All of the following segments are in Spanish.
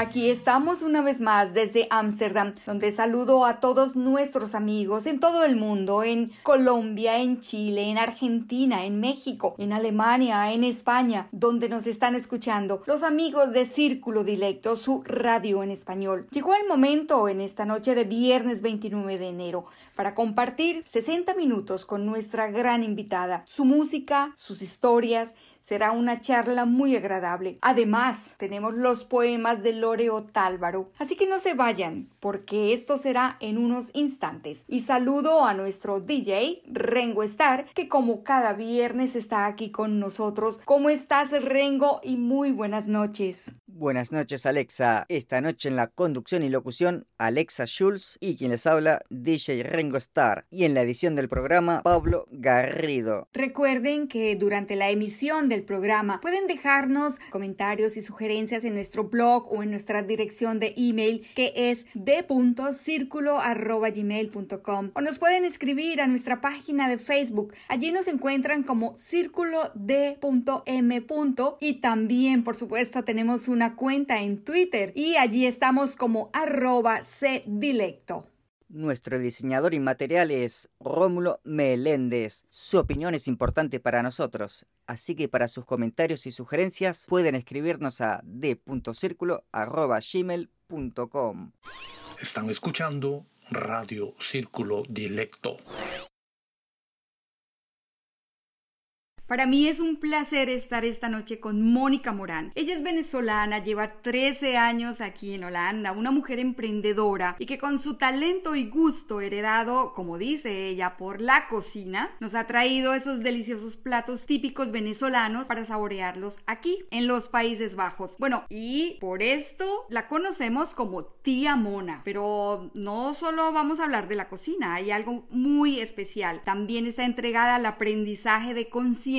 Aquí estamos una vez más desde Ámsterdam, donde saludo a todos nuestros amigos en todo el mundo, en Colombia, en Chile, en Argentina, en México, en Alemania, en España, donde nos están escuchando los amigos de Círculo Dilecto, su radio en español. Llegó el momento en esta noche de viernes 29 de enero para compartir 60 minutos con nuestra gran invitada, su música, sus historias, Será una charla muy agradable. Además, tenemos los poemas de Loreo Tálvaro. Así que no se vayan, porque esto será en unos instantes. Y saludo a nuestro DJ, Rengo Star, que como cada viernes está aquí con nosotros. ¿Cómo estás, Rengo? Y muy buenas noches. Buenas noches, Alexa. Esta noche en la conducción y locución, Alexa Schulz y quien les habla, DJ Rengo Star. Y en la edición del programa, Pablo Garrido. Recuerden que durante la emisión del programa pueden dejarnos comentarios y sugerencias en nuestro blog o en nuestra dirección de email que es d.circulo.gmail.com o nos pueden escribir a nuestra página de Facebook. Allí nos encuentran como círculo d.m. y también, por supuesto, tenemos una cuenta en Twitter y allí estamos como arroba cdilecto. Nuestro diseñador inmaterial es Rómulo Meléndez. Su opinión es importante para nosotros, así que para sus comentarios y sugerencias pueden escribirnos a d.circulo.gmail.com. Están escuchando Radio Círculo Dilecto. Para mí es un placer estar esta noche con Mónica Morán. Ella es venezolana, lleva 13 años aquí en Holanda, una mujer emprendedora y que con su talento y gusto heredado, como dice ella, por la cocina, nos ha traído esos deliciosos platos típicos venezolanos para saborearlos aquí, en los Países Bajos. Bueno, y por esto la conocemos como tía Mona, pero no solo vamos a hablar de la cocina, hay algo muy especial. También está entregada al aprendizaje de conciencia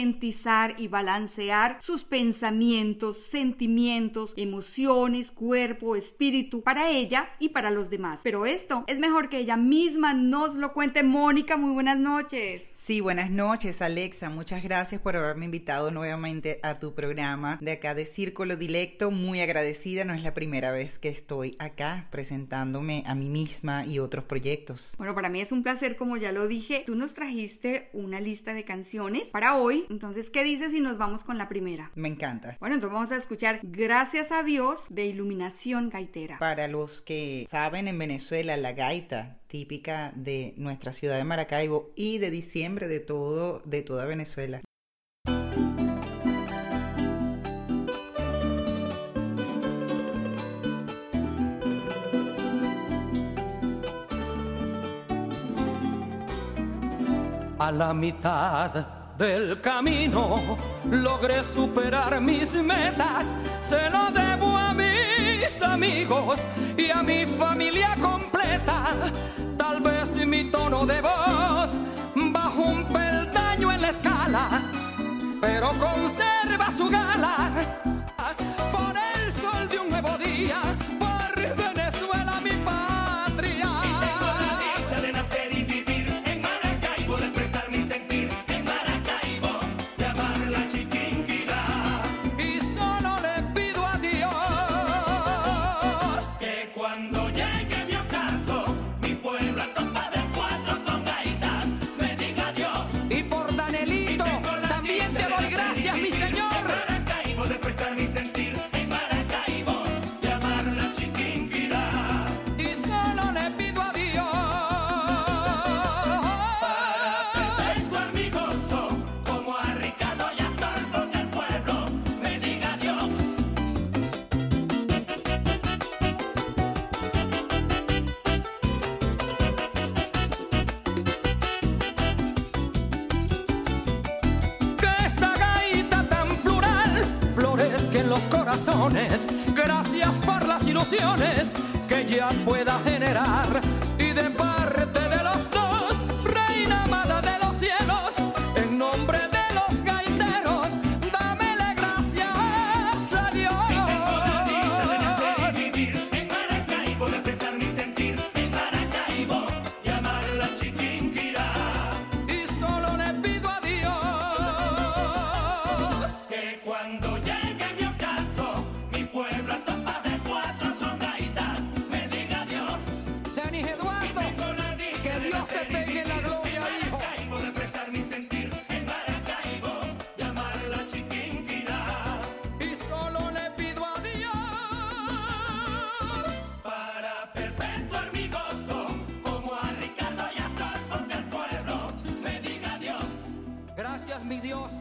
y balancear sus pensamientos, sentimientos, emociones, cuerpo, espíritu para ella y para los demás. Pero esto es mejor que ella misma nos lo cuente. Mónica, muy buenas noches. Sí, buenas noches, Alexa. Muchas gracias por haberme invitado nuevamente a tu programa de acá de Círculo Dilecto. Muy agradecida, no es la primera vez que estoy acá presentándome a mí misma y otros proyectos. Bueno, para mí es un placer, como ya lo dije, tú nos trajiste una lista de canciones para hoy entonces, ¿qué dices si nos vamos con la primera? Me encanta. Bueno, entonces vamos a escuchar Gracias a Dios de Iluminación Gaitera. Para los que saben en Venezuela, la gaita típica de nuestra ciudad de Maracaibo y de diciembre de todo de toda Venezuela. A la mitad del camino logré superar mis metas, se lo debo a mis amigos y a mi familia completa. Tal vez mi tono de voz bajo un peldaño en la escala, pero conserva su gala mi Dios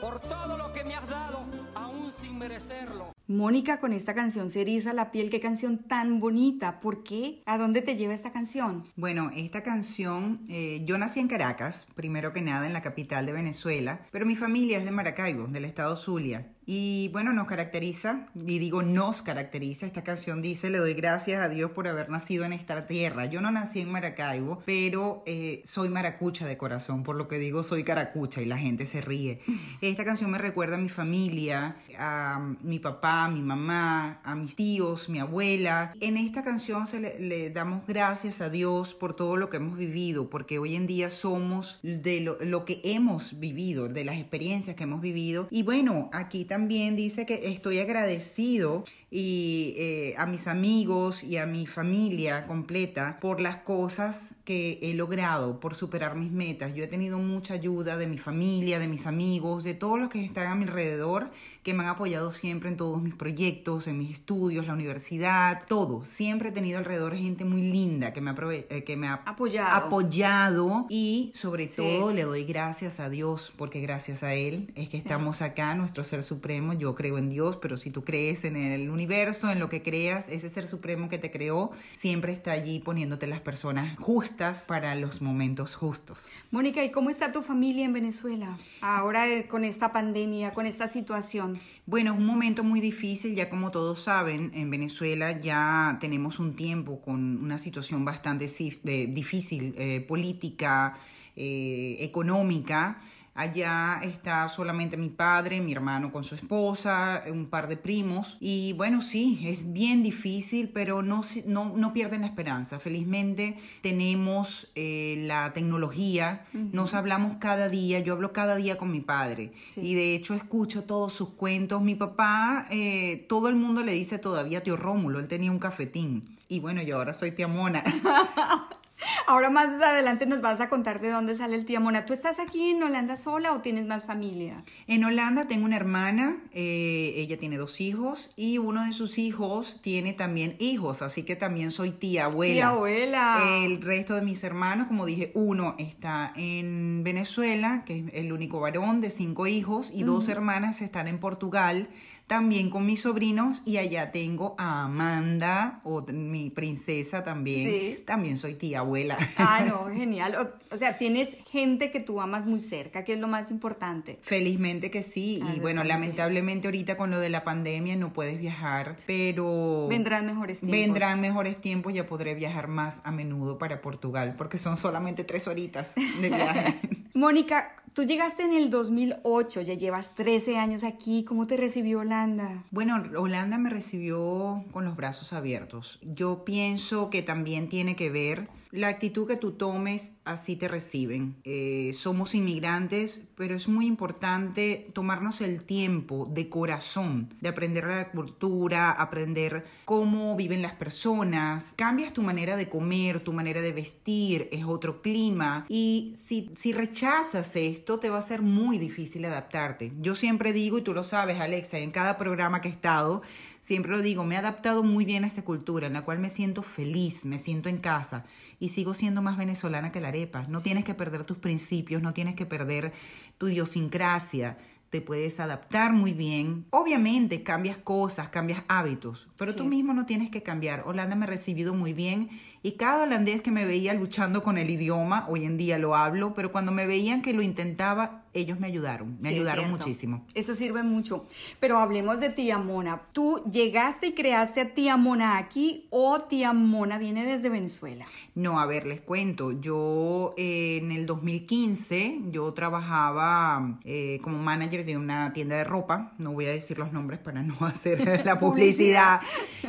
por todo lo que me has dado, aún sin merecerlo. Mónica, con esta canción se eriza la piel. Qué canción tan bonita. ¿Por qué? ¿A dónde te lleva esta canción? Bueno, esta canción, eh, yo nací en Caracas, primero que nada en la capital de Venezuela, pero mi familia es de Maracaibo, del estado Zulia. Y bueno, nos caracteriza, y digo nos caracteriza, esta canción dice, le doy gracias a Dios por haber nacido en esta tierra. Yo no nací en Maracaibo, pero eh, soy maracucha de corazón, por lo que digo soy caracucha y la gente se ríe. Esta canción me recuerda a mi familia, a mi papá, a mi mamá, a mis tíos, mi abuela. En esta canción se le, damos gracias a Dios por todo lo que hemos vivido, porque hoy en día somos de lo, lo que hemos vivido, de las experiencias que hemos vivido. Y bueno, aquí también dice que estoy agradecido y eh, a mis amigos y a mi familia completa por las cosas que he logrado, por superar mis metas. Yo he tenido mucha ayuda de mi familia, de mis amigos, de todos los que están a mi alrededor, que me han apoyado siempre en todos mis proyectos, en mis estudios, la universidad, todo. Siempre he tenido alrededor gente muy linda que me ha, eh, que me ha Apoyado. apoyado y sobre Sí. todo le doy gracias a Dios porque gracias a Él es que estamos acá, nuestro Ser Supremo. Yo creo en Dios, pero si tú crees en el universo, en lo que creas, ese Ser Supremo que te creó siempre está allí poniéndote las personas justas para los momentos justos. Mónica, ¿y cómo está tu familia en Venezuela? Ahora eh, con esta pandemia, con esta situación. Bueno, es un momento muy difícil, ya como todos saben, en Venezuela ya tenemos un tiempo con una situación bastante eh, difícil, eh, política, eh, económica. Allá está solamente mi padre, mi hermano con su esposa, un par de primos. Y bueno, sí, es bien difícil, pero no, no, no pierden la esperanza. Felizmente tenemos eh, la tecnología, nos hablamos cada día, yo hablo cada día con mi padre. Sí. Y de hecho escucho todos sus cuentos. Mi papá, eh, todo el mundo le dice todavía tío Rómulo, él tenía un cafetín. Y bueno, yo ahora soy tía Mona. Ahora más adelante nos vas a contar de dónde sale el tía Mona. ¿Tú estás aquí en Holanda sola o tienes más familia? En Holanda tengo una hermana, eh, ella tiene dos hijos y uno de sus hijos tiene también hijos, así que también soy tía abuela. Tía abuela. El resto de mis hermanos, como dije, uno está en Venezuela, que es el único varón de cinco hijos, y dos hermanas están en Portugal, también con mis sobrinos, y allá tengo a Amanda, o mi princesa también. Sí. También soy tía abuela. Ah, no, genial. O, o sea, tienes gente que tú amas muy cerca, que es lo más importante. Felizmente que sí, Ah, y bueno, bien. lamentablemente ahorita con lo de la pandemia no puedes viajar, pero Vendrán mejores tiempos. vendrán mejores tiempos, ya podré viajar más a menudo para Portugal, porque son solamente tres horitas de viaje. Mónica, tú llegaste en el 2008, ya llevas 13 años aquí. ¿Cómo te recibió Holanda? Bueno, Holanda me recibió con los brazos abiertos. Yo pienso que también tiene que ver la actitud que tú tomes, así te reciben. Eh, somos inmigrantes, pero es muy importante tomarnos el tiempo de corazón, de aprender la cultura, aprender cómo viven las personas. Cambias tu manera de comer, tu manera de vestir, es otro clima. Y si, si rechazas esto, te va a ser muy difícil adaptarte. Yo siempre digo, y tú lo sabes, Alexa, en cada programa que he estado, siempre lo digo, me he adaptado muy bien a esta cultura, en la cual me siento feliz, me siento en casa y sigo siendo más venezolana que la arepa. No tienes que perder tus principios, no tienes que perder tu idiosincrasia. Te puedes adaptar muy bien. Obviamente cambias cosas, cambias hábitos, pero tú mismo no tienes que cambiar. Holanda me ha recibido muy bien Y cada holandés que me veía luchando con el idioma, hoy en día lo hablo, pero cuando me veían que lo intentaba, ellos me ayudaron, me Sí, ayudaron muchísimo. Eso sirve mucho. Pero hablemos de Tía Mona. ¿Tú llegaste y creaste a Tía Mona aquí o Tía Mona viene desde Venezuela? No, a ver, les cuento. Yo eh, en el 2015, yo trabajaba eh, como manager de una tienda de ropa. No voy a decir los nombres para no hacer la publicidad.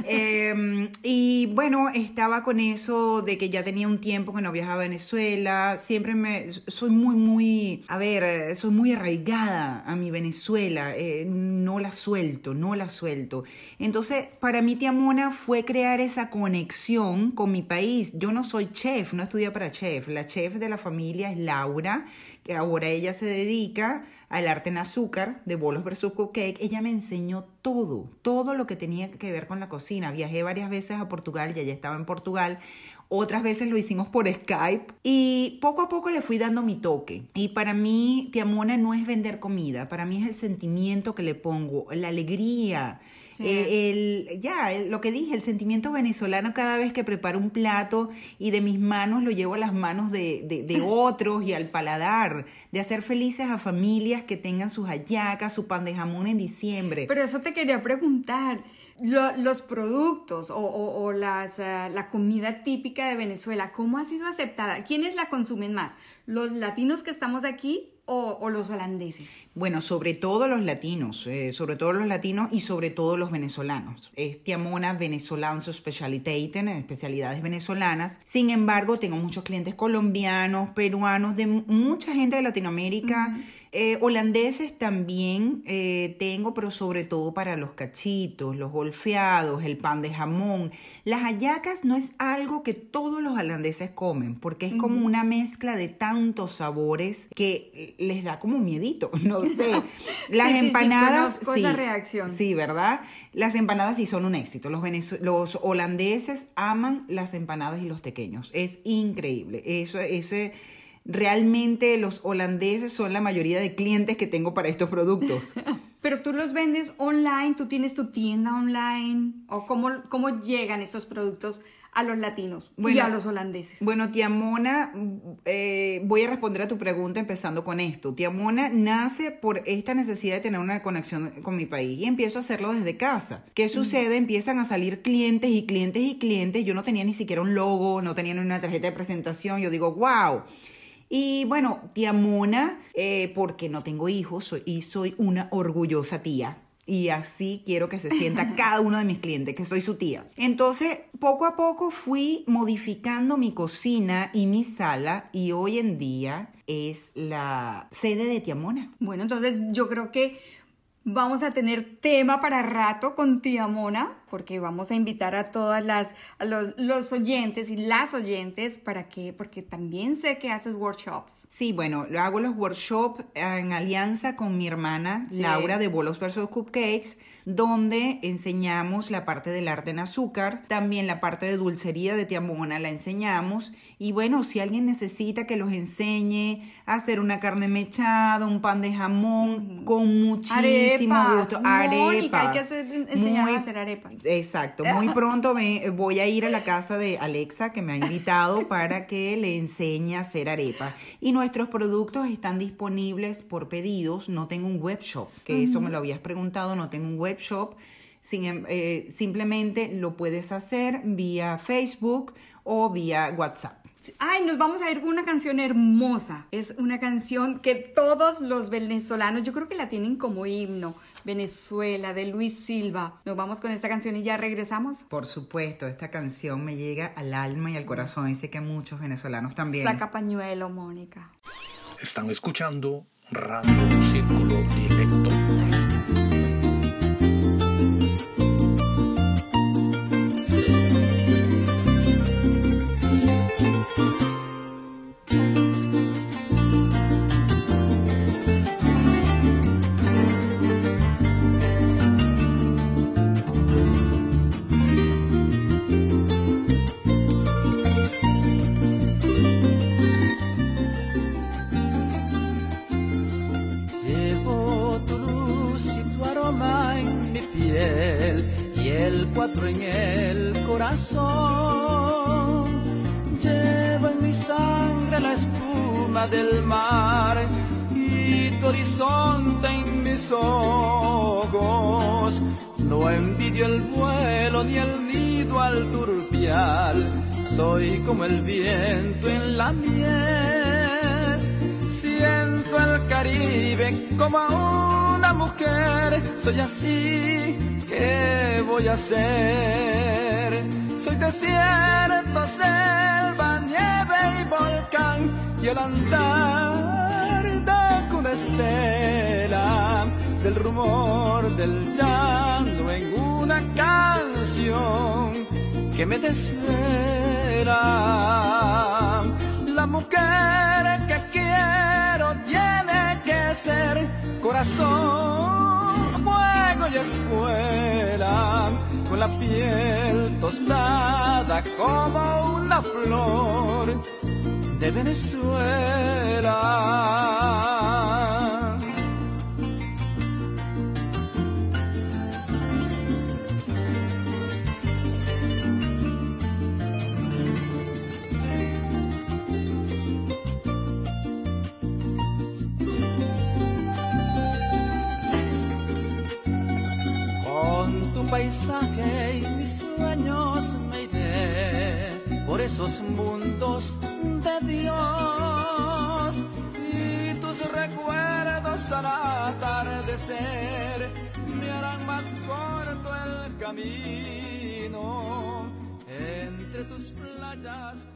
Eh, y bueno, estaba con eso de que ya tenía un tiempo que no viajaba a Venezuela. Siempre me... Soy muy, muy... A ver, soy muy arraigada a mi Venezuela. eh, no la suelto, no la suelto. Entonces, para mí, Tía Mona fue crear esa conexión con mi país. Yo no soy chef, no estudié para chef. La chef de la familia es Laura, que ahora ella se dedica al arte en azúcar de Bolos versus Cupcake. Ella me enseñó todo, todo lo que tenía que ver con la cocina. Viajé varias veces a Portugal, ya ya estaba en Portugal. Otras veces lo hicimos por Skype y poco a poco le fui dando mi toque. Y para mí, Tía Mona no es vender comida, para mí es el sentimiento que le pongo, la alegría. Sí. eh, el, ya, el- lo que dije, el sentimiento venezolano cada vez que preparo un plato y de mis manos lo llevo a las manos de, de- de otros y al paladar, de hacer felices a familias que tengan sus hallacas, su pan de jamón en diciembre. Pero eso te quería preguntar. Lo- los productos o, o- o las, ah, la comida típica de Venezuela, ¿cómo ha sido aceptada? ¿Quiénes la consumen más? ¿Los latinos que estamos aquí o, o los holandeses? Bueno, sobre todo los latinos, eh, sobre todo los latinos y sobre todo los venezolanos. Es Tiamona Venezolanzo Specialiteiten, especialidades venezolanas. Sin embargo, tengo muchos clientes colombianos, peruanos, de mucha gente de Latinoamérica. Eh, holandeses también eh, tengo, pero sobre todo para los cachitos, los golfeados, el pan de jamón. Las hallacas no es algo que todos los holandeses comen, porque es como una mezcla de tantos sabores que les da como miedito, no sé. Las Sí, sí, sí, empanadas, reacción. sí, ¿verdad? Las empanadas sí son un éxito. Los, los holandeses aman las empanadas y los pequeños. Es increíble. Eso, ese, realmente los holandeses son la mayoría de clientes que tengo para estos productos. Pero tú los vendes online, tú tienes tu tienda online, o cómo, cómo llegan estos productos a los latinos y a los holandeses. Bueno, tía Mona, eh, voy a responder a tu pregunta empezando con esto. Tía Mona nace por esta necesidad de tener una conexión con mi país y empiezo a hacerlo desde casa. ¿Qué sucede? Empiezan a salir clientes y clientes y clientes. Yo no tenía ni siquiera un logo, no tenía ni una tarjeta de presentación. Yo digo, wow. Y bueno, tía Mona, eh, porque no tengo hijos soy- y soy una orgullosa tía. Y así quiero que se sienta cada uno de mis clientes, que soy su tía. Entonces, poco a poco fui modificando mi cocina y mi sala y hoy en día es la sede de Tía Mona. Bueno, entonces yo creo que vamos a tener tema para rato con tía Mona, porque vamos a invitar a todas las, a los, los oyentes y las oyentes para que, porque también sé que haces workshops. Sí, bueno, lo hago los workshops en alianza con mi hermana Sí. Laura de Bolos versus Cupcakes, donde enseñamos la parte del arte en azúcar, también la parte de dulcería de Tía Mona la enseñamos. Y bueno, si alguien necesita que los enseñe a hacer una carne mechada, un pan de jamón, con muchísimo Arepas, gusto. Mónica, hay que hacer- enseñar a Muy- hacer arepas. Exacto, muy pronto me- voy a ir a la casa de Alexa que me ha invitado para que le enseñe a hacer arepas. Y nuestros productos están disponibles por pedidos, no tengo un web shop, que eso me lo habías preguntado, no tengo un web shop. Sin em- eh, simplemente lo puedes hacer vía Facebook o vía WhatsApp. Ay, nos vamos a ir con una canción hermosa. Es una canción que todos los venezolanos, yo creo que la tienen como himno. Venezuela, de Luis Silva. Nos vamos con esta canción y ya regresamos. Por supuesto, esta canción me llega al alma y al corazón y sé que a muchos venezolanos también. Saca pañuelo, Mónica. Están escuchando Radio Círculo Directo. Llevo en mi sangre la espuma del mar y tu horizonte en mis ojos. No envidio el vuelo ni el nido al turpial, soy como el viento en la mies. Siento el Caribe como a una mujer, soy así, ¿qué voy a hacer? Soy desierto, selva, nieve y volcán y el andar de una estela del rumor del llanto en una canción que me desvela. La mujer que quiero tiene que ser corazón, fuego y espuela, con la piel tostada como una flor de Venezuela. Paisaje y mis sueños me iré por esos mundos de Dios y tus recuerdos al atardecer me harán más corto el camino entre tus playas.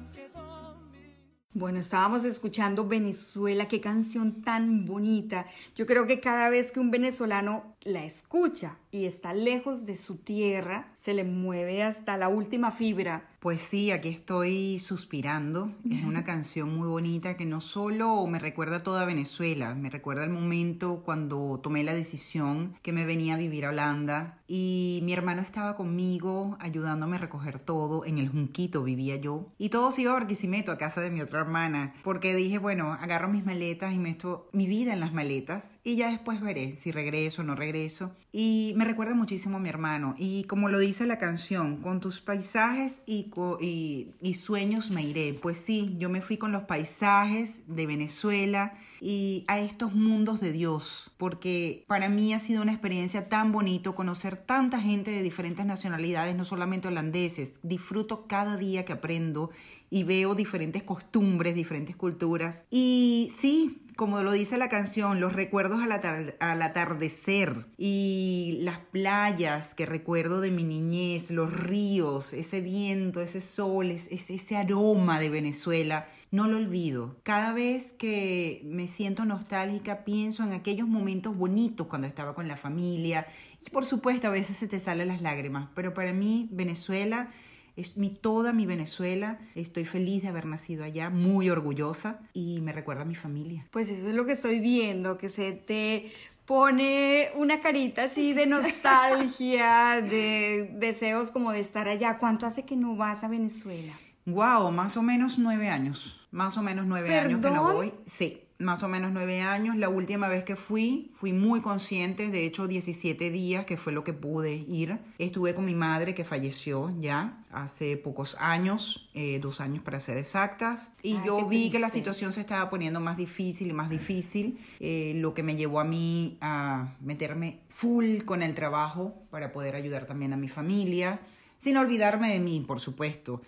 Bueno, estábamos escuchando Venezuela, qué canción tan bonita. Yo creo que cada vez que un venezolano la escucha y está lejos de su tierra, se le mueve hasta la última fibra. Pues sí, aquí estoy suspirando. Es una canción muy bonita que no solo me recuerda a toda Venezuela, me recuerda el momento cuando tomé la decisión que me venía a vivir a Holanda y mi hermano estaba conmigo ayudándome a recoger todo. En el Junquito vivía yo y todo se iba a Barquisimeto, a casa de mi otra hermana, porque dije, bueno, agarro mis maletas y meto mi vida en las maletas y ya después veré si regreso o no regreso. Y me recuerda muchísimo a mi hermano y como lo dice la canción, con tus paisajes y, y, y sueños me iré. Pues sí, yo me fui con los paisajes de Venezuela y a estos mundos de Dios, porque para mí ha sido una experiencia tan bonito conocer tanta gente de diferentes nacionalidades, no solamente holandeses. Disfruto cada día que aprendo y veo diferentes costumbres, diferentes culturas. Y sí, como lo dice la canción, los recuerdos al, atar- al atardecer y las playas que recuerdo de mi niñez, los ríos, ese viento, ese sol, es- es- ese aroma de Venezuela. No lo olvido. Cada vez que me siento nostálgica pienso en aquellos momentos bonitos cuando estaba con la familia. Y por supuesto a veces se te salen las lágrimas, pero para mí Venezuela es mi, toda mi Venezuela. Estoy feliz de haber nacido allá, muy orgullosa y me recuerda a mi familia. Pues eso es lo que estoy viendo, que se te pone una carita así de nostalgia, de deseos como de estar allá. ¿Cuánto hace que no vas a Venezuela? Wow, más o menos nueve años. Más o menos nueve años que no voy. Sí, más o menos nueve años. La última vez que fui, fui muy consciente. De hecho, 17 días, que fue lo que pude ir. Estuve con mi madre, que falleció ya hace pocos años, eh, dos años para ser exactas. Y Ay, yo vi que la situación se estaba poniendo más difícil y más difícil, eh, lo que me llevó a mí a meterme full con el trabajo para poder ayudar también a mi familia, sin olvidarme de mí, por supuesto.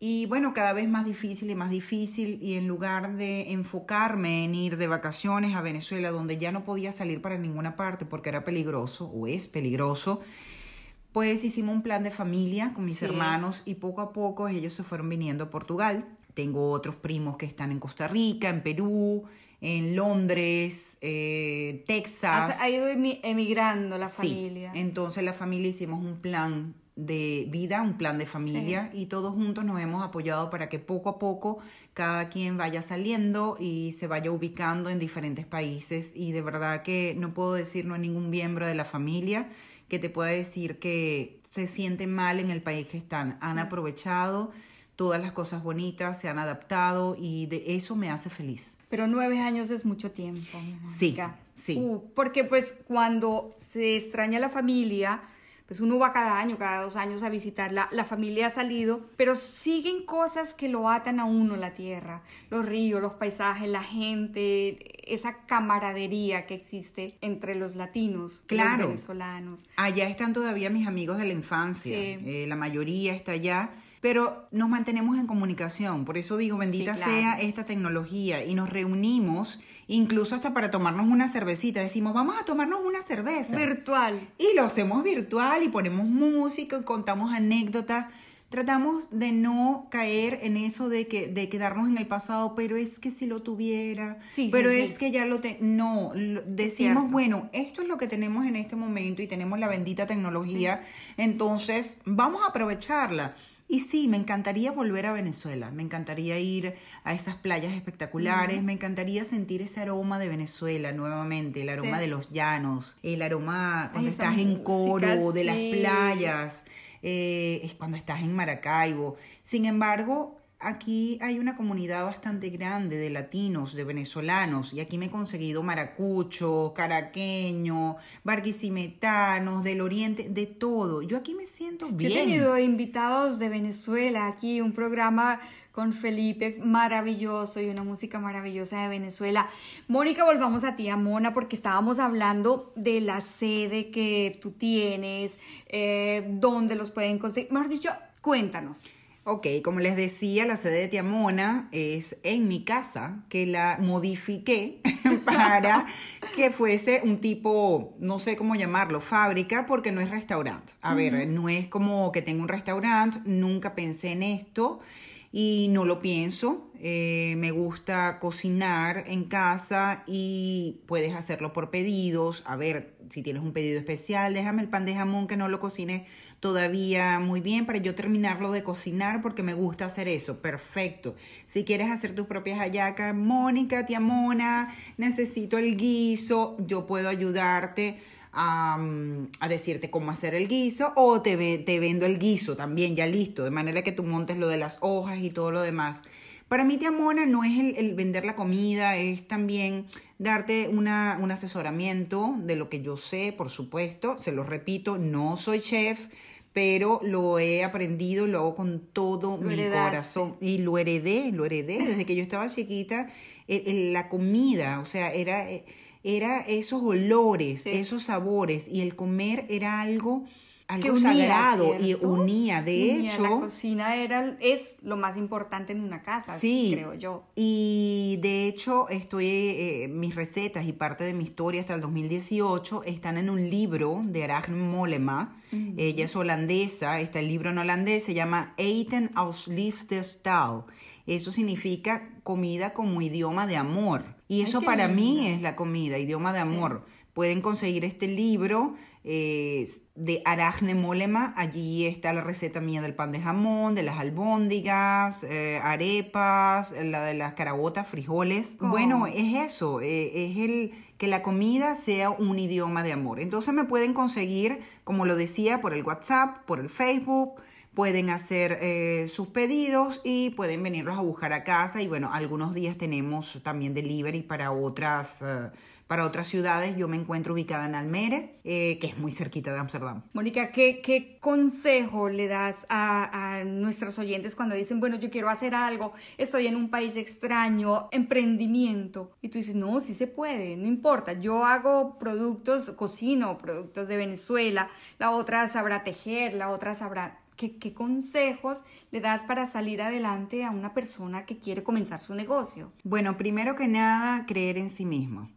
Y bueno, cada vez más difícil y más difícil y en lugar de enfocarme en ir de vacaciones a Venezuela, donde ya no podía salir para ninguna parte porque era peligroso o es peligroso, pues hicimos un plan de familia con mis Sí. hermanos y poco a poco ellos se fueron viniendo a Portugal. Tengo otros primos que están en Costa Rica, en Perú, en Londres, eh, Texas. Ha ido emi- emigrando la Sí. familia. Entonces la familia hicimos un plan de vida, un plan de familia y todos juntos nos hemos apoyado para que poco a poco cada quien vaya saliendo y se vaya ubicando en diferentes países y de verdad que no puedo decir no hay ningún miembro de la familia que te pueda decir que se siente mal en el país que están. Han aprovechado todas las cosas bonitas, se han adaptado y de eso me hace feliz. Pero nueve años es mucho tiempo. Sí, sí. Uh, porque pues cuando se extraña la familia, pues uno va cada año, cada dos años a visitarla, la familia ha salido, pero siguen cosas que lo atan a uno la tierra, los ríos, los paisajes, la gente, esa camaradería que existe entre los latinos, Claro. los venezolanos. Allá están todavía mis amigos de la infancia, Sí. eh, la mayoría está allá, pero nos mantenemos en comunicación, por eso digo, bendita Sí, claro. sea esta tecnología y nos reunimos incluso hasta para tomarnos una cervecita, decimos, vamos a tomarnos una cerveza. Virtual. Y lo hacemos virtual y ponemos música y contamos anécdotas. Tratamos de no caer en eso de que de quedarnos en el pasado, pero es que si lo tuviera, Sí, pero sí. es que ya lo te no, lo- decimos, bueno, esto es lo que tenemos en este momento y tenemos la bendita tecnología, entonces vamos a aprovecharla. Y sí, me encantaría volver a Venezuela, me encantaría ir a esas playas espectaculares, me encantaría sentir ese aroma de Venezuela nuevamente, el aroma Sí. de los llanos, el aroma cuando estás en música, coro, de las playas, eh, es cuando estás en Maracaibo. Sin embargo, aquí hay una comunidad bastante grande de latinos, de venezolanos, y aquí me he conseguido maracucho, caraqueño, barquisimetanos, del oriente, de todo. Yo aquí me siento Yo bien. he tenido invitados de Venezuela aquí, un programa con Felipe maravilloso y una música maravillosa de Venezuela. Mónica, volvamos a ti, a Mona, porque estábamos hablando de la sede que tú tienes, eh, dónde los pueden conseguir. Mejor dicho, cuéntanos. Ok, como les decía, la sede de Tiamona es en mi casa, que la modifiqué para que fuese un tipo, no sé cómo llamarlo, fábrica, porque no es restaurante. A ver, no es como que tengo un restaurante, nunca pensé en esto y no lo pienso. Eh, me gusta cocinar en casa y puedes hacerlo por pedidos. A ver, si tienes un pedido especial, déjame el pan de jamón que no lo cocine todavía muy bien para yo terminarlo de cocinar porque me gusta hacer eso. Perfecto. Si quieres hacer tus propias hallacas, Mónica, tía Mona, necesito el guiso, yo puedo ayudarte a, a decirte cómo hacer el guiso o te, te vendo el guiso también ya listo, de manera que tú montes lo de las hojas y todo lo demás. Para mí, tía Mona, no es el, el vender la comida, es también darte una, un asesoramiento de lo que yo sé, por supuesto. Se lo repito, no soy chef, pero lo he aprendido y lo hago con todo Lo mi heredaste. corazón. Y lo heredé, lo heredé desde que yo estaba chiquita. la comida, o sea, era, eh, era esos olores, Sí. esos sabores. Y el comer era algo, algo Que unía, sagrado y unía. De Unía, hecho, La cocina era, es lo más importante en una casa, Sí. creo yo. Y de hecho, estoy, eh, mis recetas y parte de mi historia hasta el 2018 están en un libro de Arachne Mollema. Ella es holandesa. Está el libro en holandés, se llama Eten als Liefdestaal. Eso significa comida como idioma de amor. Y eso para mí es la comida, idioma de amor. Pueden conseguir este libro eh, de Arachne Mollema. Allí está la receta mía del pan de jamón, de las albóndigas, eh, arepas, la de las carabotas, frijoles. Oh. Bueno, es eso, eh, es el que la comida sea un idioma de amor. Entonces me pueden conseguir, como lo decía, por el WhatsApp, por el Facebook. Pueden hacer eh, sus pedidos y pueden venirlos a buscar a casa. Y bueno, algunos días tenemos también delivery para otras, para otras ciudades. Yo me encuentro ubicada en Almere, eh, que es muy cerquita de Ámsterdam. Mónica, ¿qué, ¿qué consejo le das a, a nuestros oyentes cuando dicen, bueno, yo quiero hacer algo, estoy en un país extraño, emprendimiento? Y tú dices, no, sí se puede, no importa, yo hago productos, cocino productos de Venezuela, la otra sabrá tejer, la otra sabrá... ¿Qué, ¿Qué consejos le das para salir adelante a una persona que quiere comenzar su negocio? Bueno, primero que nada, creer en sí mismo.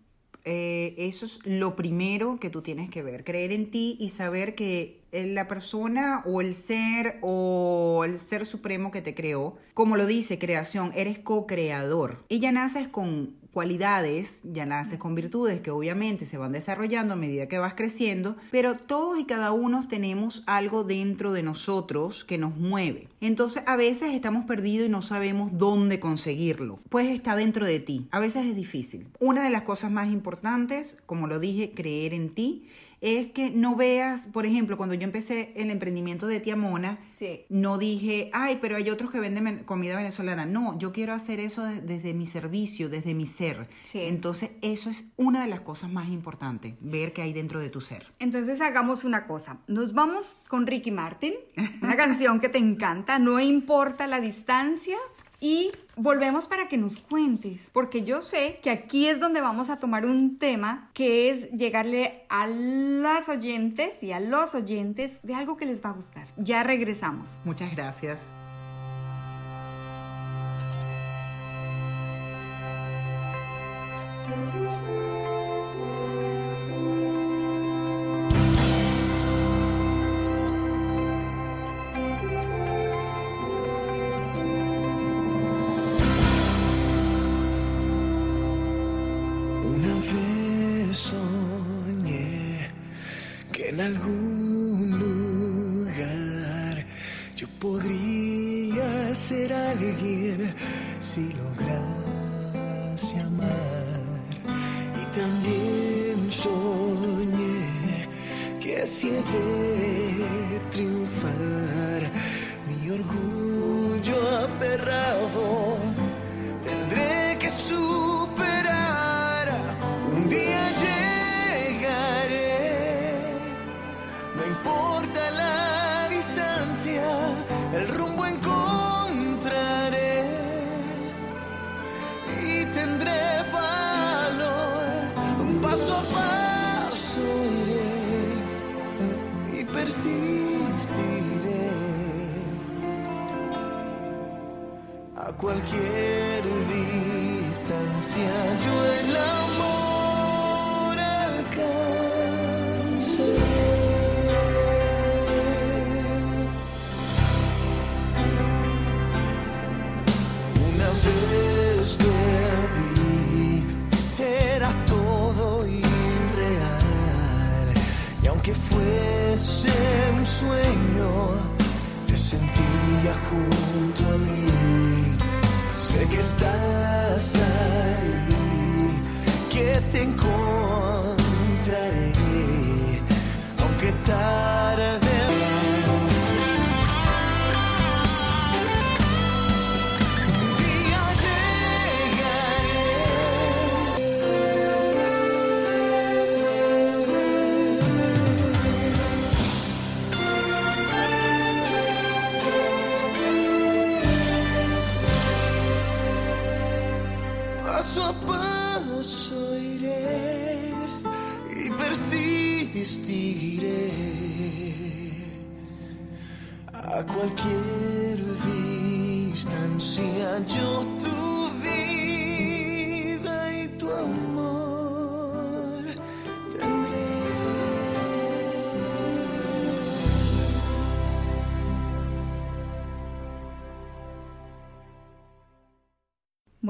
Eh, eso es lo primero que tú tienes que ver, creer en ti y saber que eh, la persona o el ser o el ser supremo que te creó, como lo dice creación, eres co-creador. Ya naces con cualidades, ya naces con virtudes que obviamente se van desarrollando a medida que vas creciendo, pero todos y cada uno tenemos algo dentro de nosotros que nos mueve. Entonces a veces estamos perdidos y no sabemos dónde conseguirlo. Pues está dentro de ti. A veces es difícil. Una de las cosas más importantes, como lo dije, creer en ti es que no veas, por ejemplo, cuando yo empecé el emprendimiento de Tía Mona, Sí. no dije, ay, pero hay otros que venden comida venezolana. No, yo quiero hacer eso de- desde mi servicio, desde mi ser. Sí. Entonces, eso es una de las cosas más importantes, ver qué hay dentro de tu ser. Entonces hagamos una cosa. Nos vamos con Ricky Martin, una canción que te encanta, no importa la distancia. Y volvemos para que nos cuentes, porque yo sé que aquí es donde vamos a tomar un tema que es llegarle a las oyentes y a los oyentes de algo que les va a gustar. Ya regresamos. Muchas gracias. He de triunfar, mi orgullo cualquier distancia yo el amor alcancé. Una vez te vi, era todo irreal. Y aunque fuese un sueño, te sentía junto. Sé que estás persistiré a cualquier distancia. Yo tu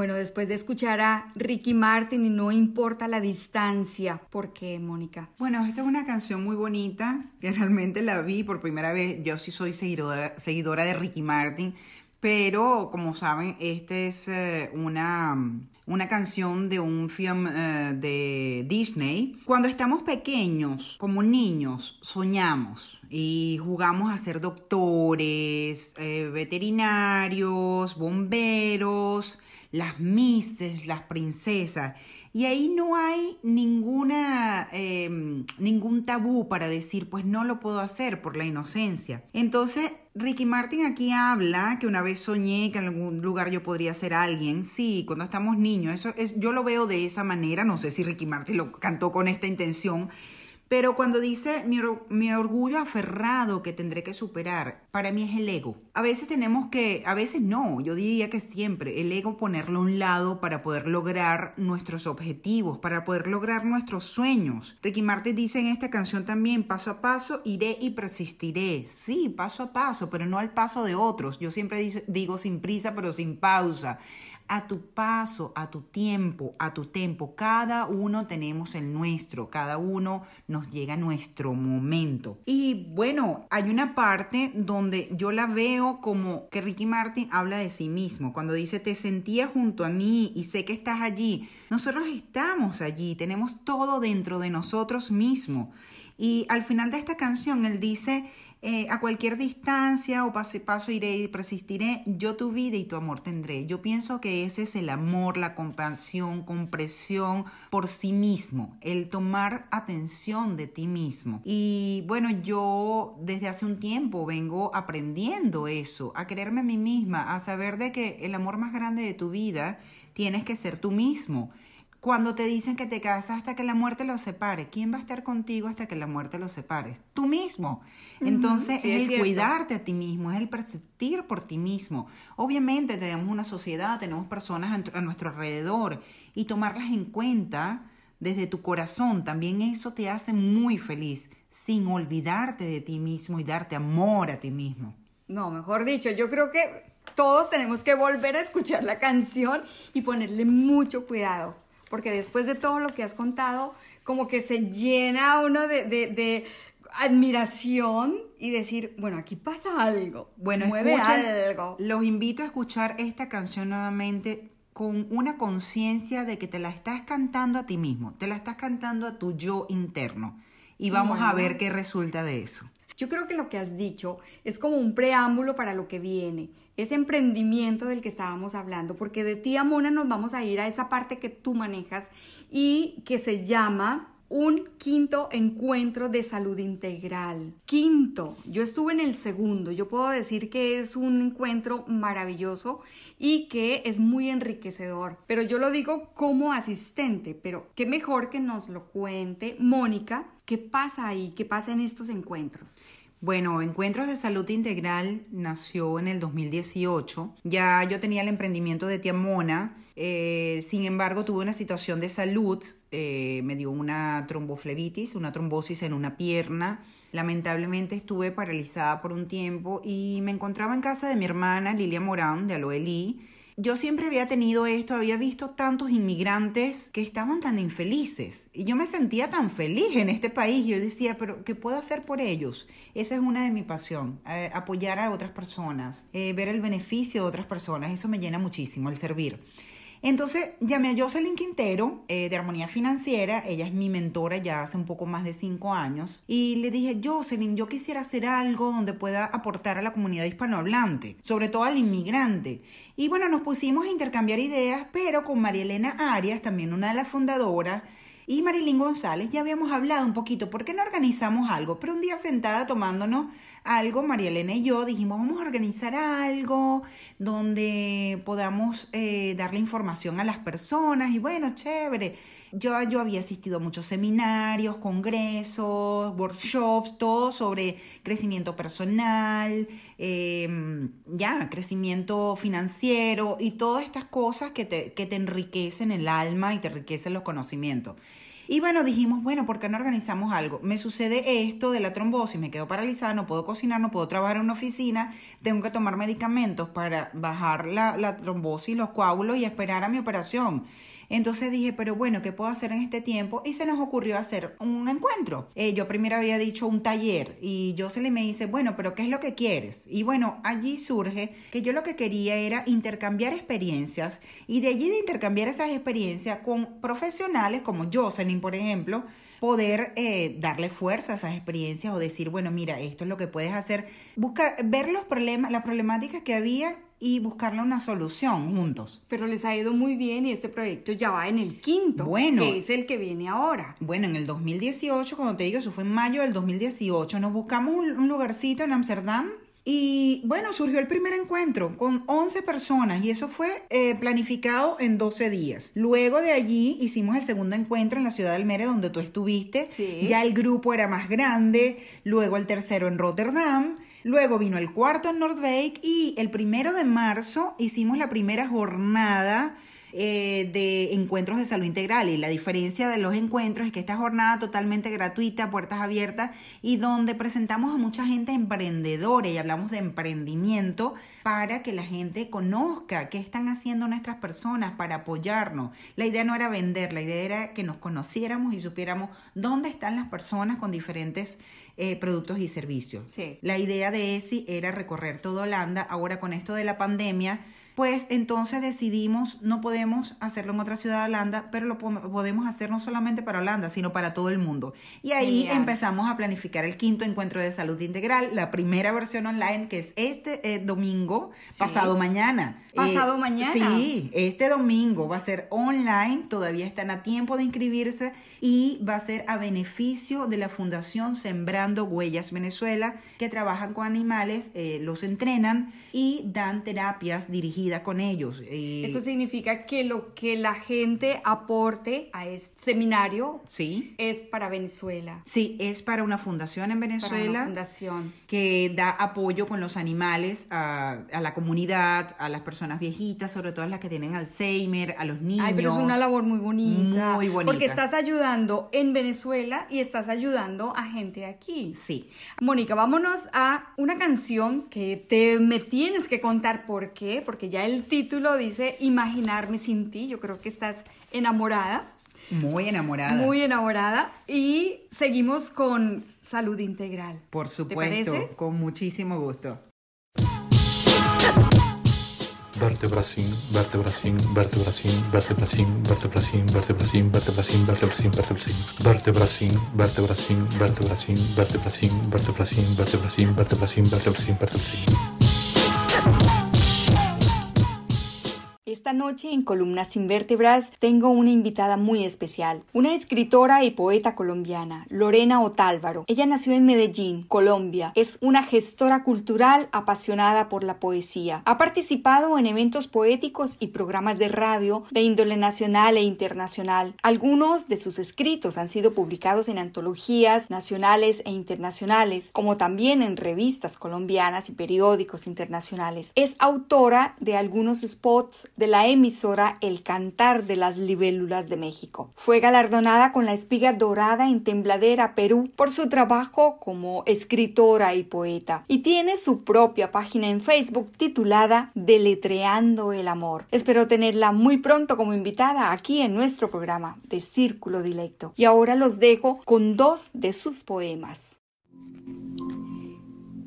Bueno, después de escuchar a Ricky Martin y no importa la distancia, ¿por qué, Mónica? Bueno, esta es una canción muy bonita, que realmente la vi por primera vez. Yo sí soy seguidora, seguidora de Ricky Martin, pero como saben, esta es eh, una, una canción de un film eh, de Disney. Cuando estamos pequeños, como niños, soñamos y jugamos a ser doctores, eh, veterinarios, bomberos, las mises, las princesas. Y ahí no hay ninguna, eh, ningún tabú para decir, pues no lo puedo hacer por la inocencia. Entonces, Ricky Martin aquí habla que una vez soñé que en algún lugar yo podría ser alguien. Sí, cuando estamos niños, eso es, yo lo veo de esa manera. No sé si Ricky Martin lo cantó con esta intención. Pero cuando dice mi, or- mi orgullo aferrado que tendré que superar, para mí es el ego. A veces tenemos que, a veces no, yo diría que siempre, el ego ponerlo a un lado para poder lograr nuestros objetivos, para poder lograr nuestros sueños. Ricky Martin dice en esta canción también, paso a paso iré y persistiré. Sí, paso a paso, pero no al paso de otros. Yo siempre digo sin prisa, pero sin pausa a tu paso, a tu tiempo, a tu tempo. Cada uno tenemos el nuestro, cada uno nos llega nuestro momento. Y bueno, hay una parte donde yo la veo como que Ricky Martin habla de sí mismo, cuando dice, te sentía junto a mí y sé que estás allí. Nosotros estamos allí, tenemos todo dentro de nosotros mismos. Y al final de esta canción él dice, eh, a cualquier distancia o pase paso iré y persistiré, yo tu vida y tu amor tendré. Yo pienso que ese es el amor, la compasión, compresión por sí mismo, el tomar atención de ti mismo. Y bueno, yo desde hace un tiempo vengo aprendiendo eso, a quererme a mí misma, a saber de que el amor más grande de tu vida tienes que ser tú mismo cuando te dicen que te casas hasta que la muerte los separe, ¿quién va a estar contigo hasta que la muerte los separe? Tú mismo. Entonces sí, es el cuidarte a ti mismo, es el persistir por ti mismo. Obviamente tenemos una sociedad, tenemos personas a nuestro alrededor y tomarlas en cuenta desde tu corazón, también eso te hace muy feliz, sin olvidarte de ti mismo y darte amor a ti mismo. No, mejor dicho, yo creo que todos tenemos que volver a escuchar la canción y ponerle mucho cuidado, porque después de todo lo que has contado, como que se llena uno de, de- de admiración y decir, bueno, aquí pasa algo, Bueno, mueve escuchen, algo. los invito a escuchar esta canción nuevamente con una conciencia de que te la estás cantando a ti mismo, te la estás cantando a tu yo interno. Y vamos a ver qué resulta de eso. Yo creo que lo que has dicho es como un preámbulo para lo que viene, ese emprendimiento del que estábamos hablando, porque de ti, Amona, nos vamos a ir a esa parte que tú manejas y que se llama un quinto encuentro de salud integral. Quinto, yo estuve en el segundo, yo puedo decir que es un encuentro maravilloso y que es muy enriquecedor, pero yo lo digo como asistente, pero qué mejor que nos lo cuente Mónica, qué pasa ahí, qué pasa en estos encuentros. Bueno, Encuentros de Salud Integral nació en el 2018. Ya yo tenía el emprendimiento de Tía Mona. eh, sin embargo, tuve una situación de salud. eh, me dio una tromboflebitis, una trombosis en una pierna. Lamentablemente estuve paralizada por un tiempo y me encontraba en casa de mi hermana Lilia Morán de Aloelí. Yo siempre había tenido esto, había visto tantos inmigrantes que estaban tan infelices y yo me sentía tan feliz en este país. Yo decía, pero ¿qué puedo hacer por ellos? Esa es una de mi pasión, eh, apoyar a otras personas, eh, ver el beneficio de otras personas, eso me llena muchísimo, el servir. Entonces llamé a Jocelyn Quintero eh, de Armonía Financiera, ella es mi mentora ya hace un poco más de cinco años, y le dije, Jocelyn, yo quisiera hacer algo donde pueda aportar a la comunidad hispanohablante, sobre todo al inmigrante. Y bueno, nos pusimos a intercambiar ideas, pero con María Elena Arias, también una de las fundadoras, y Marilyn González ya habíamos hablado un poquito, ¿por qué no organizamos algo? Pero un día sentada tomándonos algo, María Elena y yo dijimos, vamos a organizar algo donde podamos eh, darle información a las personas y bueno, chévere. Yo, yo había asistido a muchos seminarios, congresos, workshops, todo sobre crecimiento personal, eh, ya, crecimiento financiero y todas estas cosas que te, que te enriquecen el alma y te enriquecen los conocimientos. Y bueno, dijimos, bueno, ¿por qué no organizamos algo? Me sucede esto de la trombosis, me quedo paralizada, no puedo cocinar, no puedo trabajar en una oficina, tengo que tomar medicamentos para bajar la, la trombosis, los coágulos y esperar a mi operación. Entonces dije, pero bueno, ¿qué puedo hacer en este tiempo? Y se nos ocurrió hacer un encuentro. Eh, yo primero había dicho un taller y Jocelyn me dice, bueno, pero ¿qué es lo que quieres? Y bueno, allí surge que yo lo que quería era intercambiar experiencias y de allí de intercambiar esas experiencias con profesionales como Jocelyn, por ejemplo, poder eh, darle fuerza a esas experiencias o decir, bueno, mira, esto es lo que puedes hacer, buscar, ver los problemas, las problemáticas que había y buscarle una solución juntos. Pero les ha ido muy bien y este proyecto ya va en el quinto, Bueno. que es el que viene ahora. Bueno, en el 2018, cuando te digo, eso fue en mayo del 2018, nos buscamos un, un lugarcito en Amsterdam y bueno, surgió el primer encuentro con 11 personas y eso fue eh, planificado en 12 días. Luego de allí hicimos el segundo encuentro en la ciudad del Mere donde tú estuviste. Sí. Ya el grupo era más grande, luego el tercero en Rotterdam. Luego vino el cuarto en Noordwijk y el primero de marzo hicimos la primera jornada eh, de encuentros de salud integral y la diferencia de los encuentros es que esta jornada totalmente gratuita, puertas abiertas y donde presentamos a mucha gente emprendedora y hablamos de emprendimiento para que la gente conozca qué están haciendo nuestras personas para apoyarnos. La idea no era vender, la idea era que nos conociéramos y supiéramos dónde están las personas con diferentes eh, productos y servicios. Sí. La idea de ESI era recorrer toda Holanda. Ahora con esto de la pandemia, pues entonces decidimos, no podemos hacerlo en otra ciudad de Holanda, pero lo podemos hacer no solamente para Holanda, sino para todo el mundo. Y ahí empezamos a planificar el quinto encuentro de salud integral, la primera versión online, que es este eh, domingo, pasado mañana. Pasado eh, mañana. Sí, este domingo va a ser online, todavía están a tiempo de inscribirse y va a ser a beneficio de la Fundación Sembrando Huellas Venezuela, que trabajan con animales, eh, los entrenan y dan terapias dirigidas con ellos. Eso significa que lo que la gente aporte a este seminario sí. es para Venezuela. Sí, es para una fundación en Venezuela fundación. que da apoyo con los animales a, a la comunidad, a las personas viejitas, sobre todo las que tienen Alzheimer, a los niños. Ay, pero es una labor muy bonita. Muy bonita. Porque estás ayudando en Venezuela y estás ayudando a gente aquí. Sí. Mónica, vámonos a una canción que te me tienes que contar por qué, porque ya el título dice Imaginarme sin ti. Yo creo que estás enamorada. Muy enamorada. Muy enamorada. Y seguimos con salud integral. Por supuesto, con muchísimo gusto. vertebracin, vertebracin, vertebracin, vertebracin, vertebracin, vertebracin, vertebracin, vertebracin, vertebracin, vertebracin, vertebracin, vertebracin, vertebracin, vertebracin, vertebracin, vertebracin, vertebracin, vertebracin. Esta noche en Columnas sin Vértebras tengo una invitada muy especial, una escritora y poeta colombiana, Lorena Otálvaro. Ella nació en Medellín, Colombia. Es una gestora cultural apasionada por la poesía. Ha participado en eventos poéticos y programas de radio de índole nacional e internacional. Algunos de sus escritos han sido publicados en antologías nacionales e internacionales, como también en revistas colombianas y periódicos internacionales. Es autora de algunos spots de la emisora El Cantar de las Libélulas de México. Fue galardonada con la espiga dorada en Tembladera, Perú, por su trabajo como escritora y poeta, y tiene su propia página en Facebook titulada Deletreando el Amor. Espero tenerla muy pronto como invitada aquí en nuestro programa de Círculo Dilecto. Y ahora los dejo con dos de sus poemas.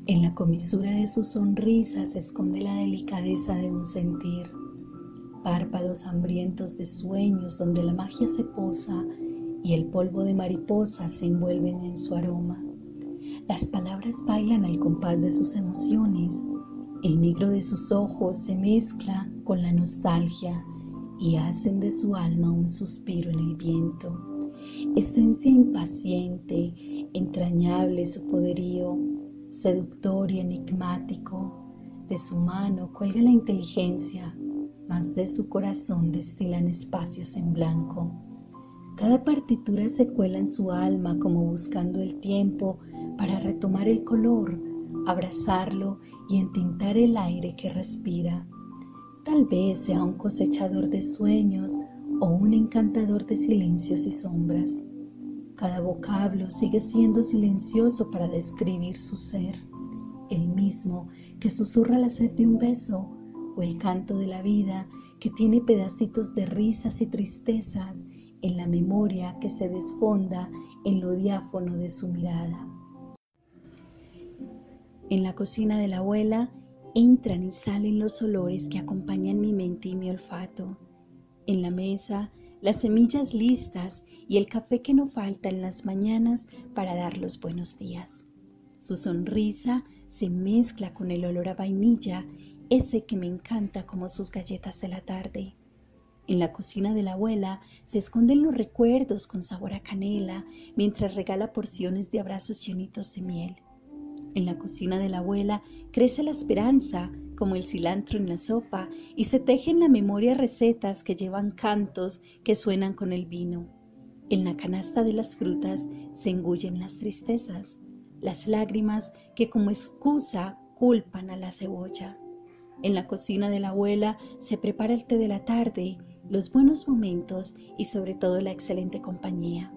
En la comisura de su sonrisa se esconde la delicadeza de un sentir párpados hambrientos de sueños donde la magia se posa y el polvo de mariposas se envuelven en su aroma. Las palabras bailan al compás de sus emociones, el negro de sus ojos se mezcla con la nostalgia y hacen de su alma un suspiro en el viento. Esencia impaciente, entrañable su poderío, seductor y enigmático, de su mano cuelga la inteligencia, mas de su corazón destilan espacios en blanco. Cada partitura se cuela en su alma como buscando el tiempo para retomar el color, abrazarlo y entintar el aire que respira. Tal vez sea un cosechador de sueños o un encantador de silencios y sombras. Cada vocablo sigue siendo silencioso para describir su ser, el mismo que susurra la sed de un beso o el canto de la vida que tiene pedacitos de risas y tristezas en la memoria que se desfonda en lo diáfono de su mirada. En la cocina de la abuela entran y salen los olores que acompañan mi mente y mi olfato. En la mesa, las semillas listas y el café que no falta en las mañanas para dar los buenos días. Su sonrisa se mezcla con el olor a vainilla ese que me encanta como sus galletas de la tarde. En la cocina de la abuela se esconden los recuerdos con sabor a canela mientras regala porciones de abrazos llenitos de miel. En la cocina de la abuela crece la esperanza como el cilantro en la sopa y se tejen en la memoria recetas que llevan cantos que suenan con el vino. En la canasta de las frutas se engullen las tristezas, las lágrimas que como excusa culpan a la cebolla. En la cocina de la abuela se prepara el té de la tarde, los buenos momentos y sobre todo la excelente compañía.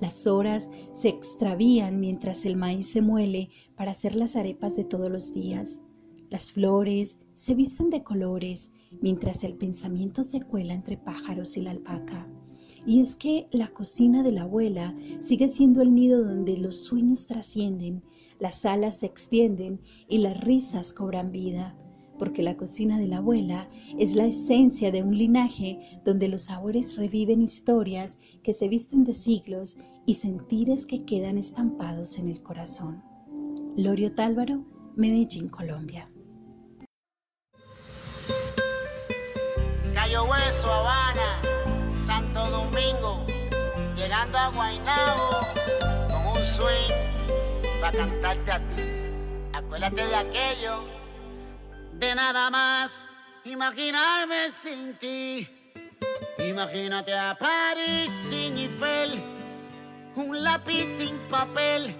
Las horas se extravían mientras el maíz se muele para hacer las arepas de todos los días. Las flores se visten de colores mientras el pensamiento se cuela entre pájaros y la alpaca. Y es que la cocina de la abuela sigue siendo el nido donde los sueños trascienden, las alas se extienden y las risas cobran vida porque la cocina de la abuela es la esencia de un linaje donde los sabores reviven historias que se visten de siglos y sentires que quedan estampados en el corazón. Lorio Tálvaro, Medellín, Colombia. Cayo Hueso, Habana, Santo Domingo, llegando a Guaynabo con un swing para cantarte a ti. Acuérdate de aquello, de nada más imaginarme sin ti. Imagínate a París sin Eiffel, un lápiz sin papel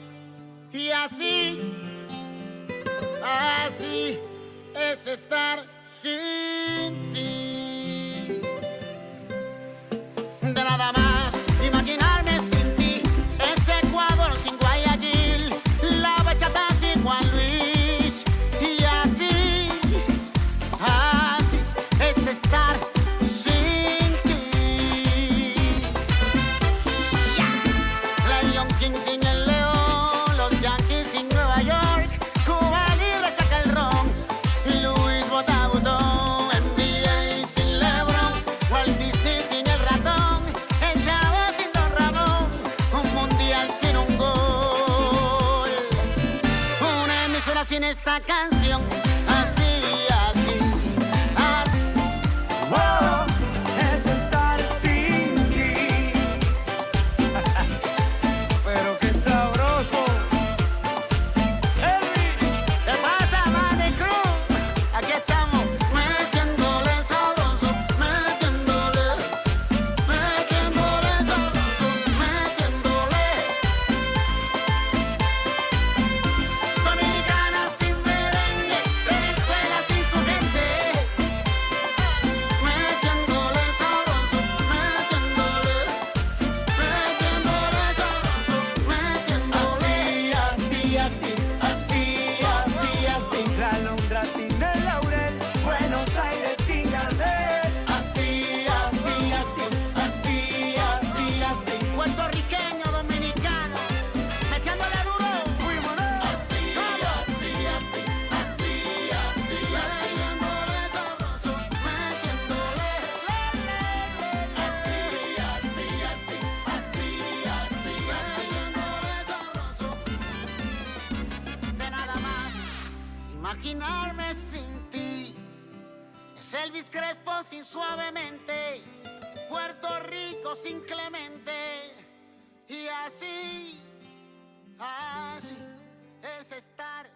y así, así es estar sin ti. De nada más Crespo sin suavemente, Puerto Rico sin Clemente. Y así, así es estar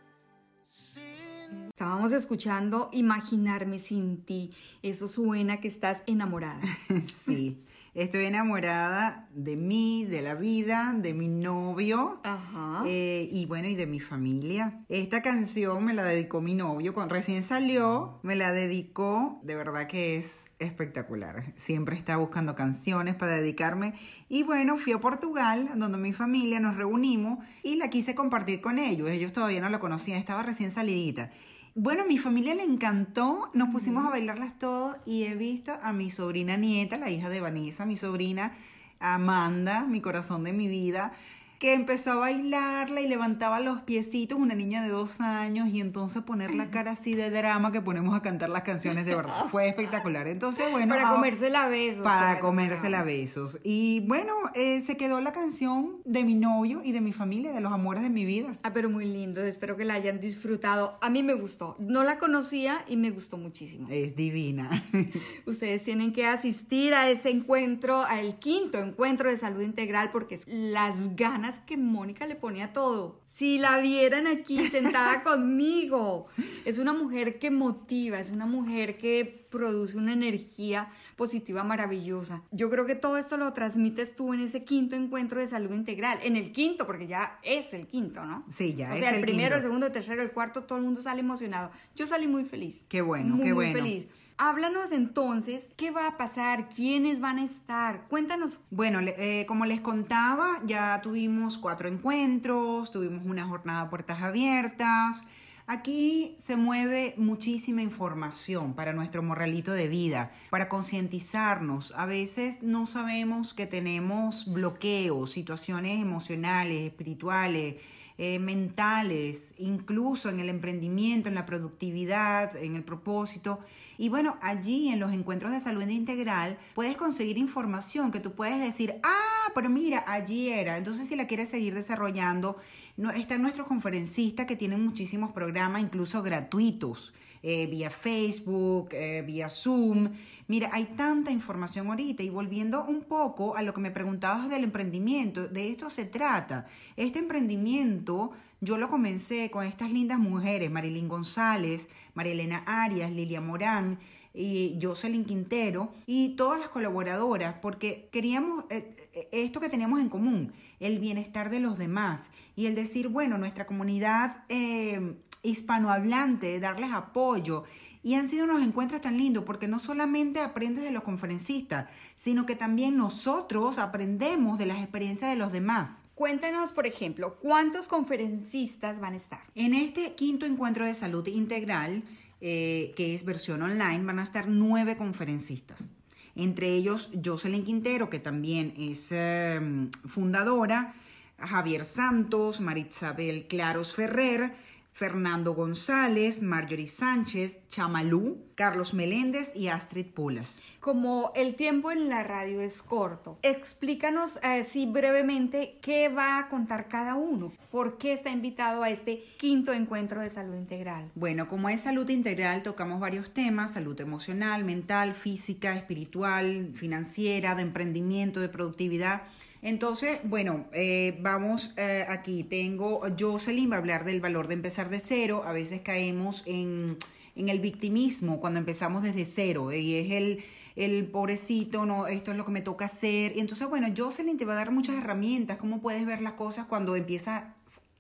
sin Estábamos escuchando Imaginarme sin ti. Eso suena que estás enamorada. Sí, estoy enamorada de mí, de la vida, de mi novio Ajá. eh, y bueno, y de mi familia. Esta canción me la dedicó mi novio, cuando recién salió, me la dedicó, de verdad que es espectacular. Siempre está buscando canciones para dedicarme y bueno, fui a Portugal, donde mi familia nos reunimos y la quise compartir con ellos. Ellos todavía no la conocían, estaba recién salidita. Bueno, mi familia le encantó, nos pusimos a bailarlas todos y he visto a mi sobrina nieta, la hija de Vanessa, mi sobrina Amanda, mi corazón de mi vida, que empezó a bailarla y levantaba los piecitos, una niña de dos años, y entonces poner la cara así de drama que ponemos a cantar las canciones de verdad. Fue espectacular. Entonces, bueno. Para comérsela a besos. Para ese comérsela besos. Y bueno, eh, se quedó la canción de mi novio y de mi familia, de los amores de mi vida. Ah, pero muy lindo. Espero que la hayan disfrutado. A mí me gustó. No la conocía y me gustó muchísimo. Es divina. Ustedes tienen que asistir a ese encuentro, al quinto encuentro de salud integral, porque es las ganas que Mónica le pone a todo. Si la vieran aquí sentada conmigo, es una mujer que motiva, es una mujer que produce una energía positiva maravillosa. Yo creo que todo esto lo transmites tú en ese quinto encuentro de salud integral, en el quinto, porque ya es el quinto, ¿no? Sí, ya o es sea, el, el primero, quinto. el segundo, el tercero, el cuarto, todo el mundo sale emocionado. Yo salí muy feliz. Qué bueno, muy, qué muy bueno. feliz. Háblanos entonces, ¿qué va a pasar? ¿Quiénes van a estar? Cuéntanos. Bueno, eh, como les contaba, ya tuvimos cuatro encuentros, tuvimos una jornada de puertas abiertas. Aquí se mueve muchísima información para nuestro morralito de vida, para concientizarnos. A veces no sabemos que tenemos bloqueos, situaciones emocionales, espirituales, eh, mentales, incluso en el emprendimiento, en la productividad, en el propósito. Y bueno, allí en los encuentros de salud integral puedes conseguir información que tú puedes decir, ah, pero mira, allí era. Entonces si la quieres seguir desarrollando, no, están nuestros conferencistas que tienen muchísimos programas, incluso gratuitos, eh, vía Facebook, eh, vía Zoom. Mira, hay tanta información ahorita y volviendo un poco a lo que me preguntabas del emprendimiento, de esto se trata. Este emprendimiento yo lo comencé con estas lindas mujeres, Marilyn González, Marilena Arias, Lilia Morán y Jocelyn Quintero y todas las colaboradoras porque queríamos eh, eh, esto que teníamos en común, el bienestar de los demás y el decir, bueno, nuestra comunidad eh, hispanohablante, darles apoyo. Y han sido unos encuentros tan lindos porque no solamente aprendes de los conferencistas, sino que también nosotros aprendemos de las experiencias de los demás. Cuéntanos, por ejemplo, ¿cuántos conferencistas van a estar? En este quinto encuentro de salud integral, eh, que es versión online, van a estar nueve conferencistas. Entre ellos, Jocelyn Quintero, que también es eh, fundadora, Javier Santos, Marisabel Claros Ferrer, Fernando González, Marjorie Sánchez, Chamalú, Carlos Meléndez y Astrid Pulas. Como el tiempo en la radio es corto, explícanos así brevemente qué va a contar cada uno, por qué está invitado a este quinto encuentro de salud integral. Bueno, como es salud integral, tocamos varios temas, salud emocional, mental, física, espiritual, financiera, de emprendimiento, de productividad. Entonces, bueno, eh, vamos eh, aquí. Tengo Jocelyn va a hablar del valor de empezar de cero. A veces caemos en, en el victimismo cuando empezamos desde cero y es el, el pobrecito, no, esto es lo que me toca hacer. Y entonces, bueno, Jocelyn te va a dar muchas herramientas, cómo puedes ver las cosas cuando empiezas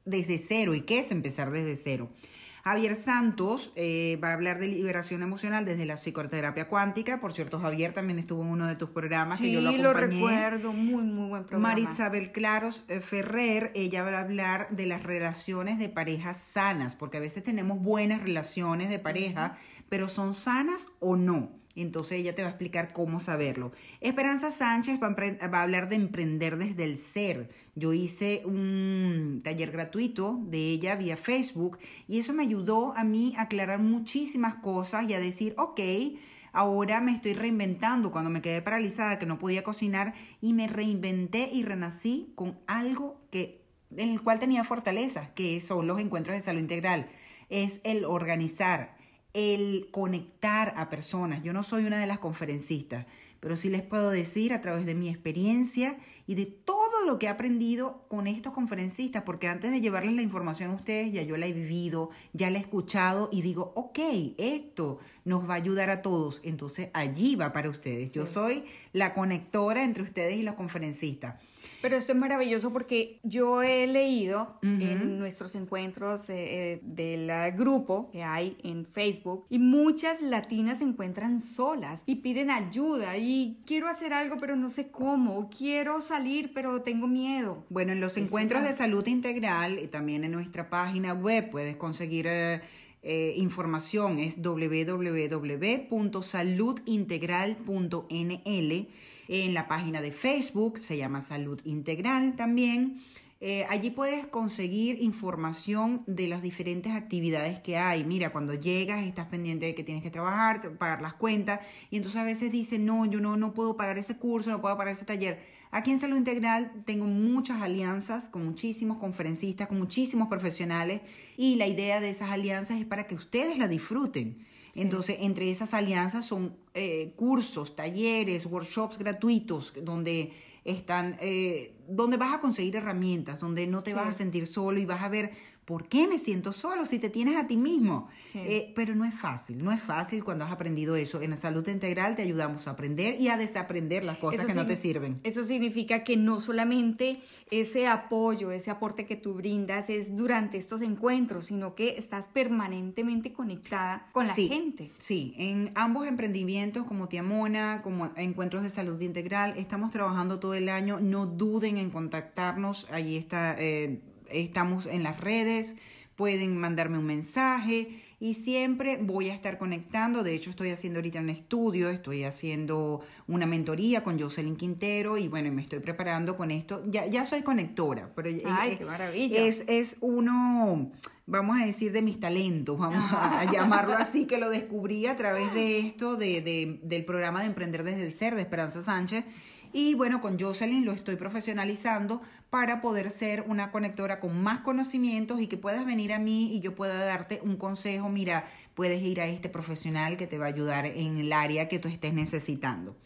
desde cero y qué es empezar desde cero. Javier Santos eh, va a hablar de liberación emocional desde la psicoterapia cuántica. Por cierto, Javier también estuvo en uno de tus programas sí, y yo lo lo acompañé. recuerdo, muy, muy buen programa. Marisabel Claros eh, Ferrer, ella va a hablar de las relaciones de parejas sanas, porque a veces tenemos buenas relaciones de pareja, pero ¿son sanas o no? Entonces ella te va a explicar cómo saberlo. Esperanza Sánchez va a, hablar de emprender desde el ser. Yo hice un taller gratuito de ella vía Facebook y eso me ayudó a mí a aclarar muchísimas cosas y a decir, ok, ahora me estoy reinventando. Cuando me quedé paralizada, que no podía cocinar, y me reinventé y renací con algo que, en el cual tenía fortaleza, que son los encuentros de salud integral. Es el organizar, el conectar a personas. Yo no soy una de las conferencistas, pero sí les puedo decir a través de mi experiencia y de todo lo que he aprendido con estos conferencistas, porque antes de llevarles la información a ustedes, ya yo la he vivido, ya la he escuchado y digo, ok, esto nos va a ayudar a todos. Entonces allí va para ustedes. Yo soy la conectora entre ustedes y los conferencistas. Pero esto es maravilloso porque yo he leído en nuestros encuentros eh, eh, del eh, grupo que hay en Facebook y muchas latinas se encuentran solas y piden ayuda y quiero hacer algo pero no sé cómo, quiero salir pero tengo miedo. Bueno, en los Es encuentros de salud integral y también en nuestra página web puedes conseguir eh, eh, información. Es www.saludintegral.nl. En la página de Facebook se llama Salud Integral también. Eh, allí puedes conseguir información de las diferentes actividades que hay. Mira, cuando llegas estás pendiente de que tienes que trabajar, pagar las cuentas y entonces a veces dicen, no, yo no, no puedo pagar ese curso, no puedo pagar ese taller. Aquí en Salud Integral tengo muchas alianzas con muchísimos conferencistas, con muchísimos profesionales y la idea de esas alianzas es para que ustedes la disfruten. Entonces, entre esas alianzas son eh, cursos, talleres, workshops gratuitos donde están, eh, donde vas a conseguir herramientas, donde no te Sí. vas a sentir solo y vas a ver por qué me siento solo si te tienes a ti mismo. Sí. Eh, pero no es fácil, no es fácil cuando has aprendido eso. En la salud integral te ayudamos a aprender y a desaprender las cosas Eso que no te sirven. Eso significa que no solamente ese apoyo, ese aporte que tú brindas es durante estos encuentros, sino que estás permanentemente conectada con la Sí, gente. Sí, en ambos emprendimientos como Tiamona, como Encuentros de Salud Integral, estamos trabajando todo el año. No duden en contactarnos. Allí está, eh, estamos en las redes. pueden mandarme un mensaje y siempre voy a estar conectando. De hecho, estoy haciendo ahorita un estudio, estoy haciendo una mentoría con Jocelyn Quintero y bueno, me estoy preparando con esto. Ya, ya soy conectora, pero Ay, qué maravilla. es, es uno, vamos a decir, de mis talentos, vamos a llamarlo así, que lo descubrí a través de esto, de, de- del programa de Emprender desde el Ser de Esperanza Sánchez. Y bueno, con Jocelyn lo estoy profesionalizando para poder ser una conectora con más conocimientos y que puedas venir a mí y yo pueda darte un consejo. Mira, puedes ir a este profesional que te va a ayudar en el área que tú estés necesitando.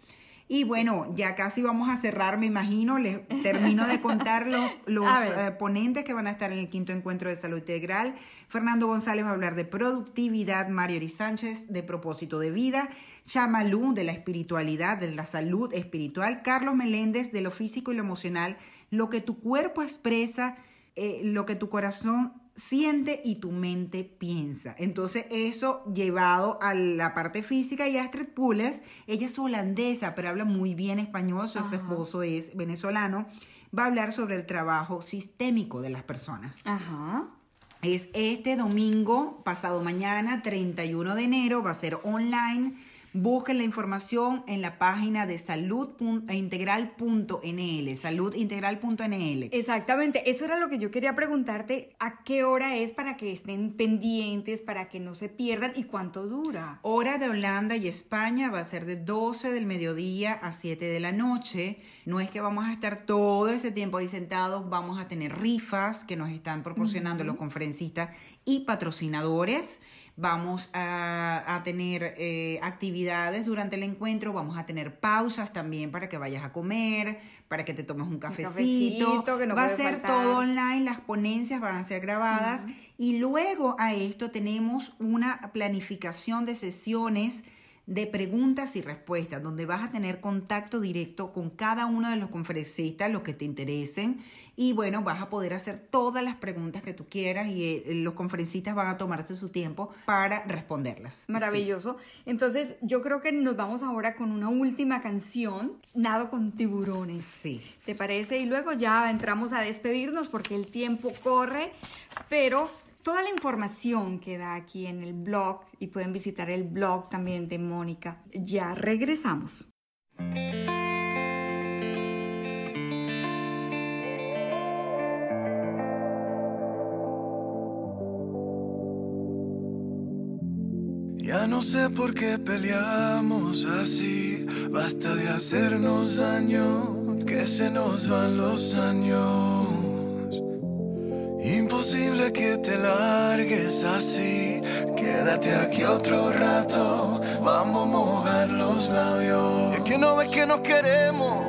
Y bueno, ya casi vamos a cerrar, me imagino. Les termino de contar los, eh, ponentes que van a estar en el quinto encuentro de salud integral. Fernando González va a hablar de productividad, Mario Ori Sánchez de propósito de vida, Chamalú de la espiritualidad, de la salud espiritual, Carlos Meléndez de lo físico y lo emocional, lo que tu cuerpo expresa, eh, lo que tu corazón siente y tu mente piensa. Entonces eso llevado a la parte física y Astrid Pules, ella es holandesa, pero habla muy bien español, su ex esposo es venezolano, va a hablar sobre el trabajo sistémico de las personas. Ajá. Es este domingo, pasado mañana, 31 de enero, va a ser online. Busquen la información en la página de saludintegral.nl, saludintegral.nl. Exactamente, eso era lo que yo quería preguntarte, ¿a qué hora es para que estén pendientes, para que no se pierdan y cuánto dura? Hora de Holanda y España va a ser de 12 del mediodía a 7 de la noche. No es que vamos a estar todo ese tiempo ahí sentados, vamos a tener rifas que nos están proporcionando los conferencistas y patrocinadores. Vamos a, a tener eh, actividades durante el encuentro, vamos a tener pausas también para que vayas a comer, para que te tomes un cafecito. cafecito que no Va a ser faltar. todo online, las ponencias van a ser grabadas y luego a esto tenemos una planificación de sesiones de preguntas y respuestas, donde vas a tener contacto directo con cada uno de los conferencistas, los que te interesen, y bueno, vas a poder hacer todas las preguntas que tú quieras y eh, los conferencistas van a tomarse su tiempo para responderlas. Maravilloso. Entonces, yo creo que nos vamos ahora con una última canción, Nado con tiburones. Sí. ¿Te parece? Y luego ya entramos a despedirnos porque el tiempo corre, pero toda la información queda aquí en el blog y pueden visitar el blog también de Mónica. Ya regresamos. Ya no sé por qué peleamos así, basta de hacernos daño, que se nos van los años. Que te largues así, quédate aquí otro rato, vamos a mojar los labios. Es que no ves que nos queremos,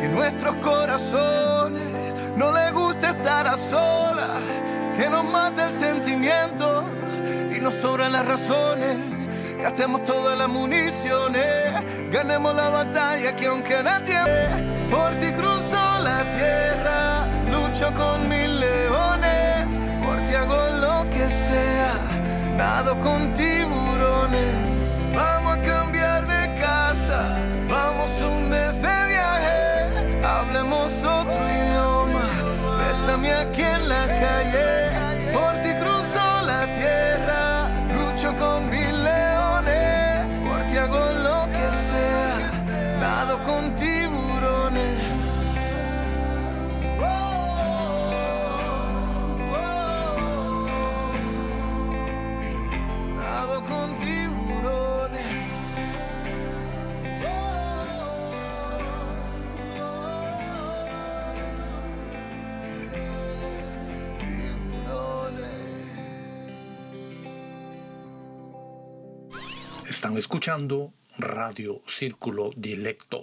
que nuestros corazones no les gusta estar a solas, que nos mata el sentimiento y nos sobran las razones. Gastemos todas las municiones, ganemos la batalla que aunque la tierra, por ti cruzo la tierra, lucho con mil con tiburones. Vamos a cambiar de casa, vamos un mes de viaje, hablemos otro idioma, bésame aquí en la calle, Están escuchando Radio Círculo Dilecto.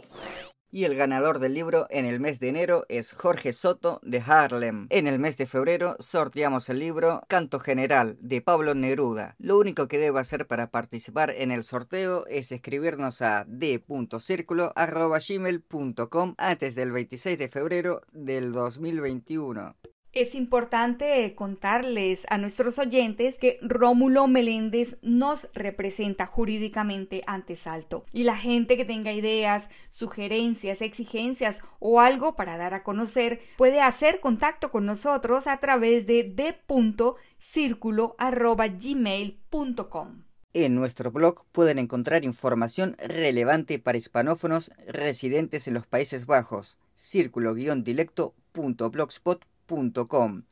Y el ganador del libro en el mes de enero es Jorge Soto de Harlem. En el mes de febrero sorteamos el libro Canto General de Pablo Neruda. Lo único que debe hacer para participar en el sorteo es escribirnos a d.circulo.gmail.com antes del 26 de febrero del 2021. Es importante contarles a nuestros oyentes que Rómulo Meléndez nos representa jurídicamente ante Salto. Y la gente que tenga ideas, sugerencias, exigencias o algo para dar a conocer puede hacer contacto con nosotros a través de círculo.gmail.com. En nuestro blog pueden encontrar información relevante para hispanófonos residentes en los Países Bajos, círculo-dilecto.blogspot.com.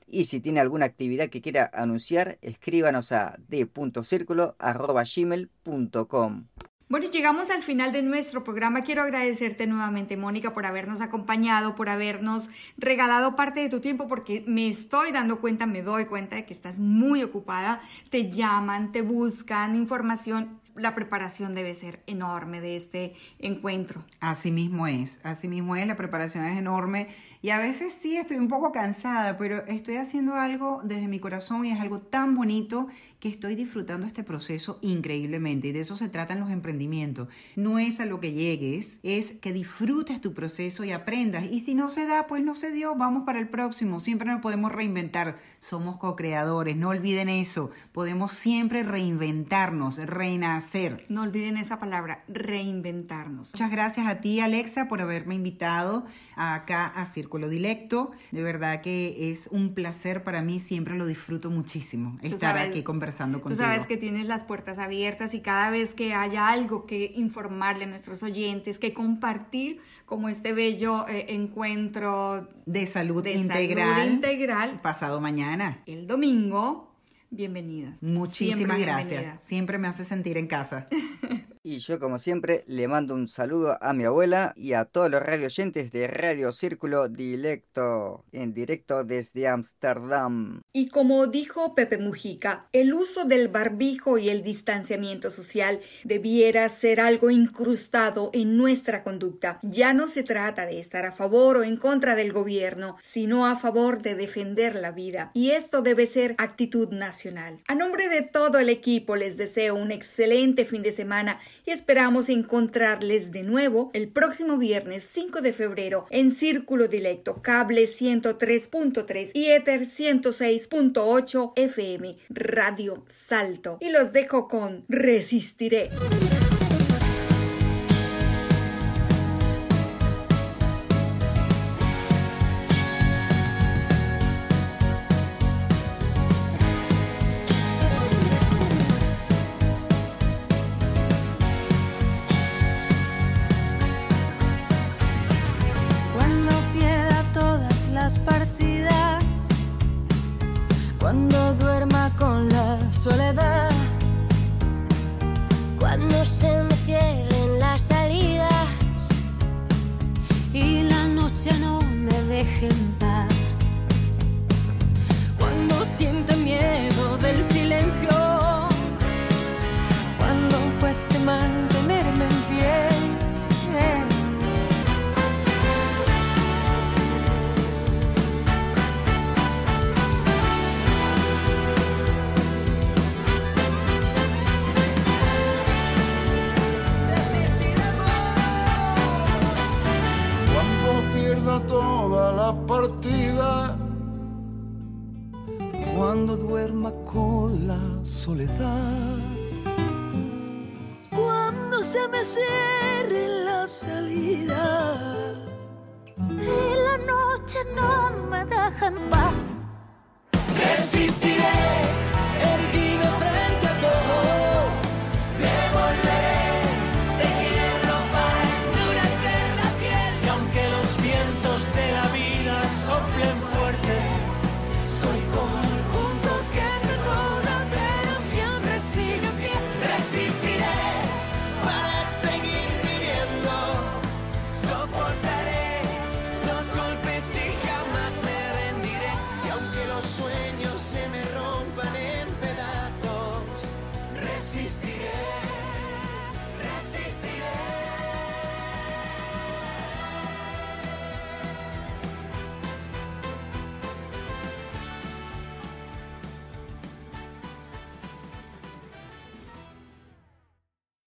Y si tiene alguna actividad que quiera anunciar, escríbanos a d.círculo.gmail.com. Bueno, llegamos al final de nuestro programa. Quiero agradecerte nuevamente, Mónica, por habernos acompañado, por habernos regalado parte de tu tiempo, porque me estoy dando cuenta, me doy cuenta de que estás muy ocupada. Te llaman, te buscan información. La preparación debe ser enorme de este encuentro. Así mismo es, así mismo es, la preparación es enorme y a veces sí estoy un poco cansada, pero estoy haciendo algo desde mi corazón y es algo tan bonito que estoy disfrutando este proceso increíblemente y de eso se tratan los emprendimientos. No es a lo que llegues, es que disfrutes tu proceso y aprendas. Y si no se da, pues no se dio, vamos para el próximo. Siempre nos podemos reinventar. Somos co-creadores, no olviden eso. Podemos siempre reinventarnos, renacer. No olviden esa palabra, reinventarnos. Muchas gracias a ti, Alexa, por haberme invitado acá a Círculo Dilecto. De verdad que es un placer para mí, siempre lo disfruto muchísimo estar sabes- aquí conversando contigo. Tú sabes que tienes las puertas abiertas y cada vez que haya algo que informarle a nuestros oyentes, que compartir como este bello eh, encuentro de salud de integral. salud integral Pasado mañana. el domingo, bienvenida. Muchísimas Siempre gracias. bienvenida. Siempre me hace sentir en casa. Y yo, como siempre, le mando un saludo a mi abuela y a todos los radio oyentes de Radio Círculo Dilecto, en directo desde Ámsterdam. Y como dijo Pepe Mujica, el uso del barbijo y el distanciamiento social debiera ser algo incrustado en nuestra conducta. Ya no se trata de estar a favor o en contra del gobierno, sino a favor de defender la vida. Y esto debe ser actitud nacional. A nombre de todo el equipo les deseo un excelente fin de semana y esperamos encontrarles de nuevo el próximo viernes 5 de febrero en Círculo Dilecto, cable 103.3 y Ether 106.8 FM, Radio Salto. Y los dejo con Resistiré. Cuando duerma con la soledad, Cuando se me cierren las salidas y la noche no me deje en paz, cuando sienta miedo del silencio, cuando cueste mantenerme Cuando duerma con la soledad. Cuando se me cierre la salida y la noche no me deja en paz. Resistiré,